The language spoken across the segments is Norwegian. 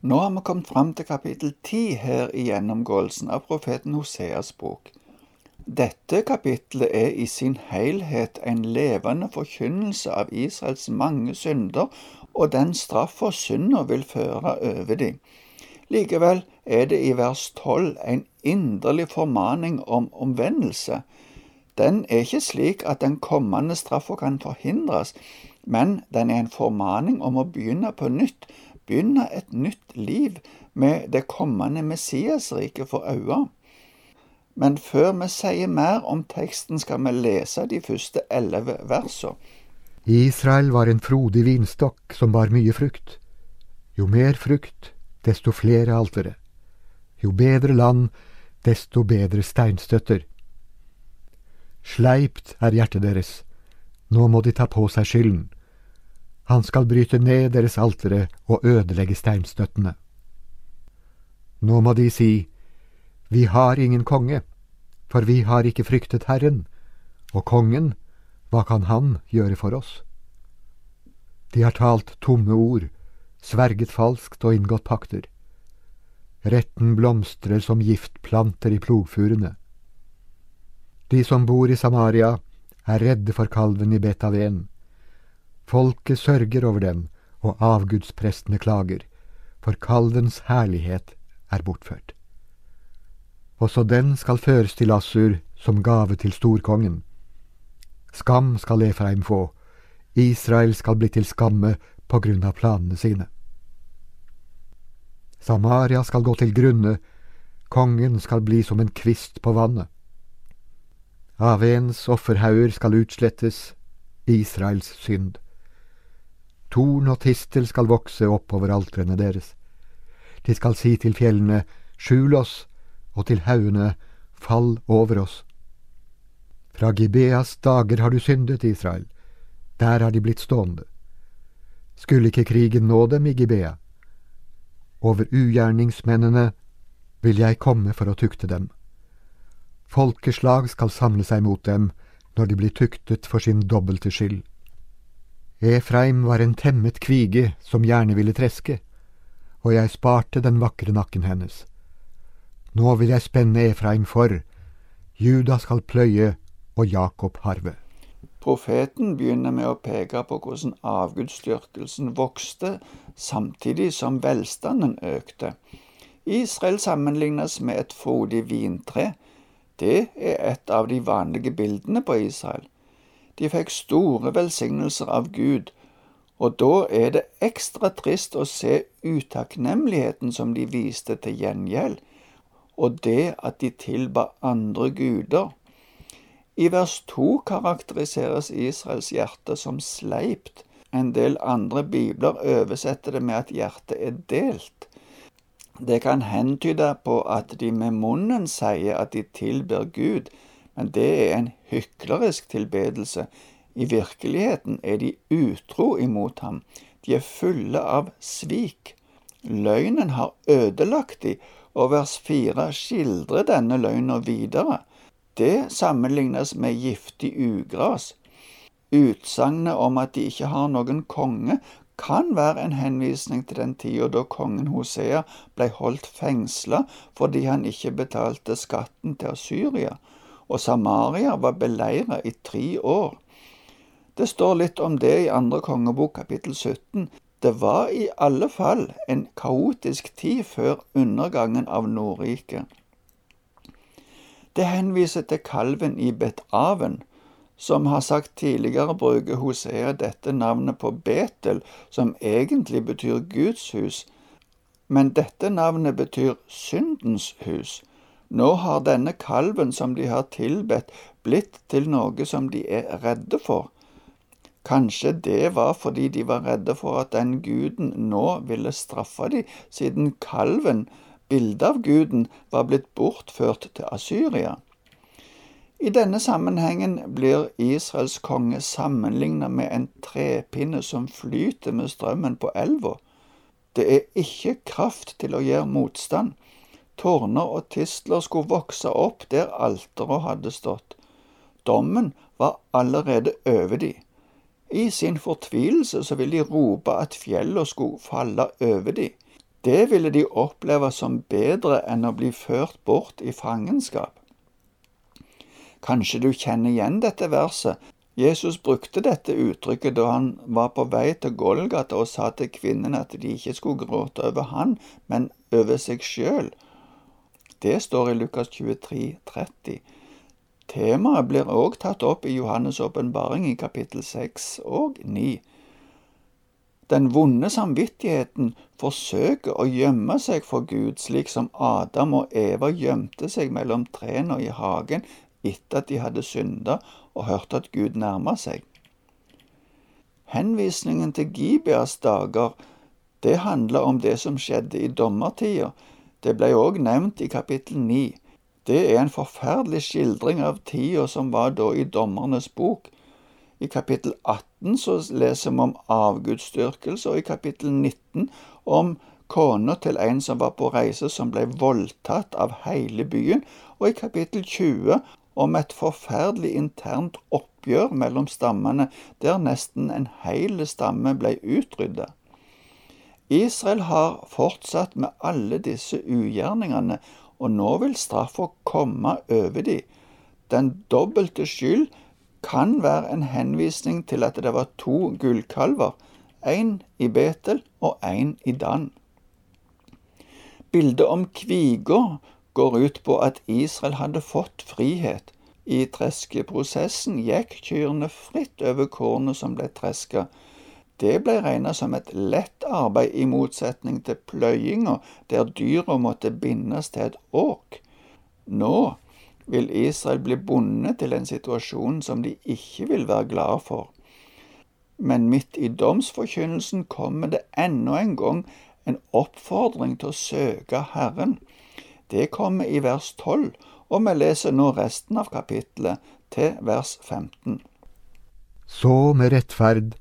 Nå har vi kommet fram til kapittel ti her i gjennomgåelsen av profeten Hoseas bok. Dette kapittelet er i sin helhet en levende forkynnelse av Israels mange synder og den straffa synda vil føre over dem. Likevel er det i vers tolv en inderlig formaning om omvendelse. Den er ikke slik at den kommende straffa kan forhindres, men den er en formaning om å begynne på nytt, begynne et nytt liv med det kommende Messiasriket for øye. Men før vi sier mer om teksten, skal vi lese de første elleve versene. Israel var en frodig vinstokk som bar mye frukt. Jo mer frukt, desto flere altere. Jo bedre land, desto bedre steinstøtter. Sleipt er hjertet deres, nå må de ta på seg skylden. Han skal bryte ned deres altere og ødelegge steinstøttene. Nå må de si, Vi har ingen konge, for vi har ikke fryktet Herren, og kongen, hva kan han gjøre for oss? De har talt tomme ord, sverget falskt og inngått pakter. Retten blomstrer som giftplanter i plogfurene. De som bor i Samaria, er redde for kalven i Betaven. Folket sørger over dem, og avgudsprestene klager, for kalvens herlighet er bortført. Også den skal føres til Assur som gave til storkongen. Skam skal Efraim få, Israel skal bli til skamme på grunn av planene sine. Samaria skal gå til grunne, kongen skal bli som en kvist på vannet. Avens offerhauger skal utslettes, Israels synd. Torn og tistel skal vokse oppover altrene deres. De skal si til fjellene, skjul oss, og til haugene, fall over oss. Fra Gibeas dager har du syndet, Israel, der har de blitt stående. Skulle ikke krigen nå dem i Gibea? Over ugjerningsmennene vil jeg komme for å tukte dem. Folkeslag skal samle seg mot dem når de blir tuktet for sin dobbelte skyld. Efraim var en temmet kvige som gjerne ville treske, og jeg sparte den vakre nakken hennes. Nå vil jeg spenne Efraim for, Juda skal pløye og Jakob harve. Profeten begynner med å peke på hvordan avgudsdyrkelsen vokste samtidig som velstanden økte. Israel sammenlignes med et frodig vintre. Det er et av de vanlige bildene på Israel. De fikk store velsignelser av Gud, og da er det ekstra trist å se utakknemligheten som de viste til gjengjeld, og det at de tilba andre guder. I vers to karakteriseres Israels hjerte som sleipt. En del andre bibler oversetter det med at hjertet er delt. Det kan hentyde på at de med munnen sier at de tilber Gud, men det er en hyklerisk tilbedelse. I virkeligheten er de utro imot ham. De er fulle av svik. Løgnen har ødelagt de, og vers fire skildrer denne løgnen videre. Det sammenlignes med giftig ugras. Utsagnet om at de ikke har noen konge, kan være en henvisning til den tida da kongen Hosea ble holdt fengsla fordi han ikke betalte skatten til Asyria, og Samaria var beleira i tre år. Det står litt om det i andre kongebok kapittel 17. Det var i alle fall en kaotisk tid før undergangen av Nordriket. Det henviser til kalven i Bet-Aven. Som har sagt tidligere, bruker Hosea dette navnet på Betel, som egentlig betyr Guds hus. Men dette navnet betyr syndens hus. Nå har denne kalven som de har tilbedt, blitt til noe som de er redde for. Kanskje det var fordi de var redde for at den guden nå ville straffe dem, siden kalven bildet av guden var blitt bortført til Asyria. I denne sammenhengen blir Israels konge sammenlignet med en trepinne som flyter med strømmen på elva. Det er ikke kraft til å gjøre motstand. Tårner og tistler skulle vokse opp der alteret hadde stått. Dommen var allerede over de. I sin fortvilelse så ville de rope at fjellene skulle falle over de. Det ville de oppleve som bedre enn å bli ført bort i fangenskap. Kanskje du kjenner igjen dette verset. Jesus brukte dette uttrykket da han var på vei til Golgata og sa til kvinnene at de ikke skulle gråte over han, men over seg sjøl. Det står i Lukas 23, 30. Temaet blir òg tatt opp i Johannes' åpenbaring i kapittel 6 og 9. Den vonde samvittigheten forsøker å gjemme seg for Gud, slik som Adam og Eva gjemte seg mellom trærne i hagen etter at de hadde synda og hørte at Gud nærma seg. Henvisningen til Gibeas dager, det handler om det som skjedde i dommertida. Det ble òg nevnt i kapittel 9. Det er en forferdelig skildring av tida som var da i Dommernes bok. I kapittel 18 så leser vi om avgudsdyrkelse, og i kapittel 19 om kona til en som var på reise, som ble voldtatt av hele byen, og i kapittel 20 om et forferdelig internt oppgjør mellom stammene, der nesten en hel stamme ble utrydda. Israel har fortsatt med alle disse ugjerningene, og nå vil straffa komme over de. Den dobbelte skyld kan være en henvisning til at det var to gullkalver, én i Betel og én i Dan. Bildet om kviga går ut på at Israel hadde fått frihet. I treskeprosessen gikk kyrne fritt over kornet som ble treska. Det ble regnet som et lett arbeid, i motsetning til pløyinga, der dyra måtte bindes til et åk. Nå vil Israel bli bundet til en situasjon som de ikke vil være glade for. Men midt i domsforkynnelsen kommer det enda en gang en oppfordring til å søke Herren. Det kommer i vers 12, og vi leser nå resten av kapittelet til vers 15. Så med rettferd,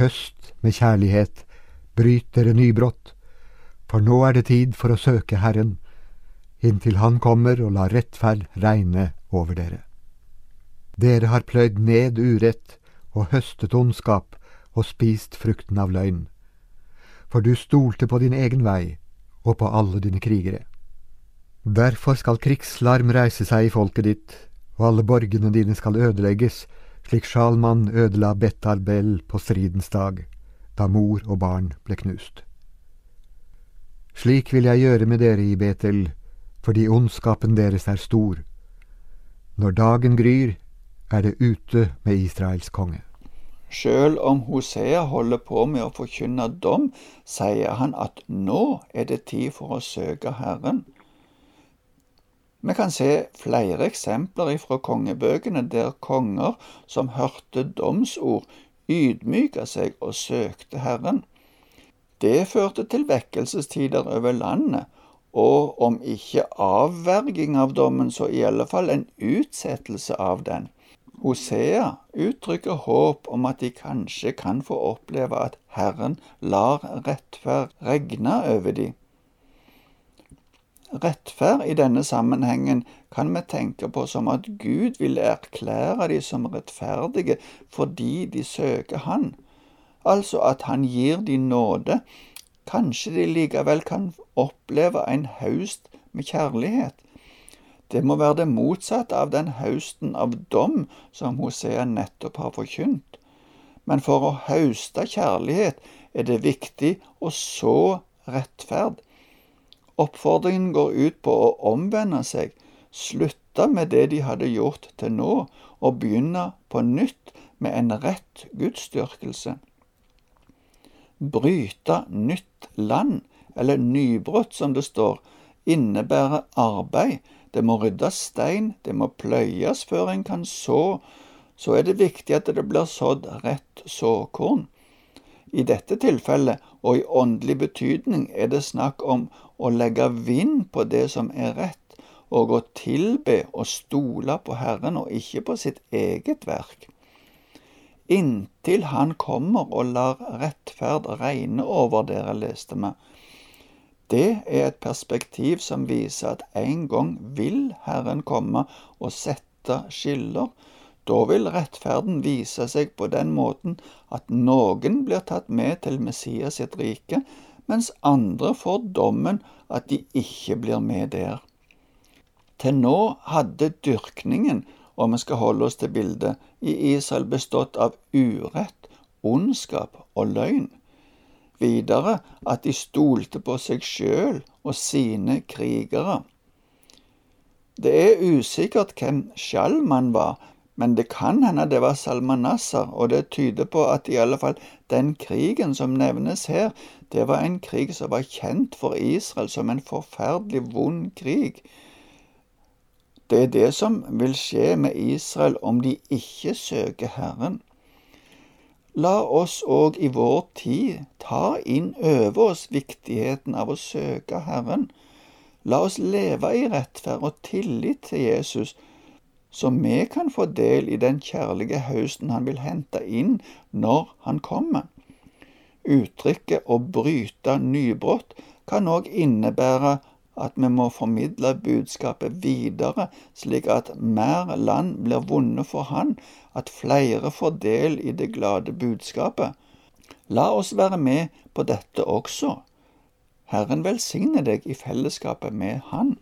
høst med kjærlighet, bryt dere nybrott, for nå er det tid for å søke Herren, inntil Han kommer og lar rettferd regne over dere. Dere har pløyd ned urett og høstet ondskap og spist frukten av løgn, for du stolte på din egen vei og på alle dine krigere. Derfor skal krigslarm reise seg i folket ditt, og alle borgene dine skal ødelegges, slik Sjalman ødela Betarbel på stridens dag, da mor og barn ble knust. Slik vil jeg gjøre med dere i Betel, fordi ondskapen deres er stor. Når dagen gryr, er det ute med Israels konge. Sjøl om Hosea holder på med å forkynne dom, sier han at nå er det tid for å søke Herren. Vi kan se flere eksempler fra kongebøkene der konger som hørte domsord, ydmyka seg og søkte Herren. Det førte til vekkelsestider over landet, og om ikke avverging av dommen, så i alle fall en utsettelse av den. Hosea uttrykker håp om at de kanskje kan få oppleve at Herren lar rettferd regne over dem. Rettferd i denne sammenhengen kan vi tenke på som at Gud vil erklære de som rettferdige fordi de søker Han, altså at Han gir de nåde. Kanskje de likevel kan oppleve en haust med kjærlighet. Det må være det motsatte av den hausten av dom som Hosea nettopp har forkynt. Men for å hauste kjærlighet er det viktig å så rettferd. Oppfordringen går ut på å omvende seg, slutte med det de hadde gjort til nå, og begynne på nytt med en rett gudsdyrkelse. Bryte nytt land, eller nybrutt som det står, innebærer arbeid. Det må ryddes stein, det må pløyes før en kan så. Så er det viktig at det blir sådd rett såkorn. I dette tilfellet, og i åndelig betydning, er det snakk om å legge vind på det som er rett, og å tilbe og stole på Herren og ikke på sitt eget verk. Inntil Han kommer og lar rettferd regne over dere, leste vi. Det er et perspektiv som viser at en gang vil Herren komme og sette skiller da vil rettferden vise seg på den måten at noen blir tatt med til Messias sitt rike, mens andre får dommen at de ikke blir med der. Til nå hadde dyrkningen, om vi skal holde oss til bildet, i Israel bestått av urett, ondskap og løgn. Videre at de stolte på seg sjøl og sine krigere. Det er usikkert hvem Sjalman var, men det kan hende det var Salmanasser, og det tyder på at i alle fall den krigen som nevnes her, det var en krig som var kjent for Israel som en forferdelig vond krig. Det er det som vil skje med Israel om de ikke søker Herren. La oss òg i vår tid ta inn over oss viktigheten av å søke Herren. La oss leve i rettferd og tillit til Jesus, så vi kan få del i den kjærlige høsten han vil hente inn når han kommer. Uttrykket 'å bryte nybrott' kan òg innebære at vi må formidle budskapet videre, slik at mer land blir vunnet for Han, at flere får del i det glade budskapet. La oss være med på dette også. Herren velsigne deg i fellesskapet med Han.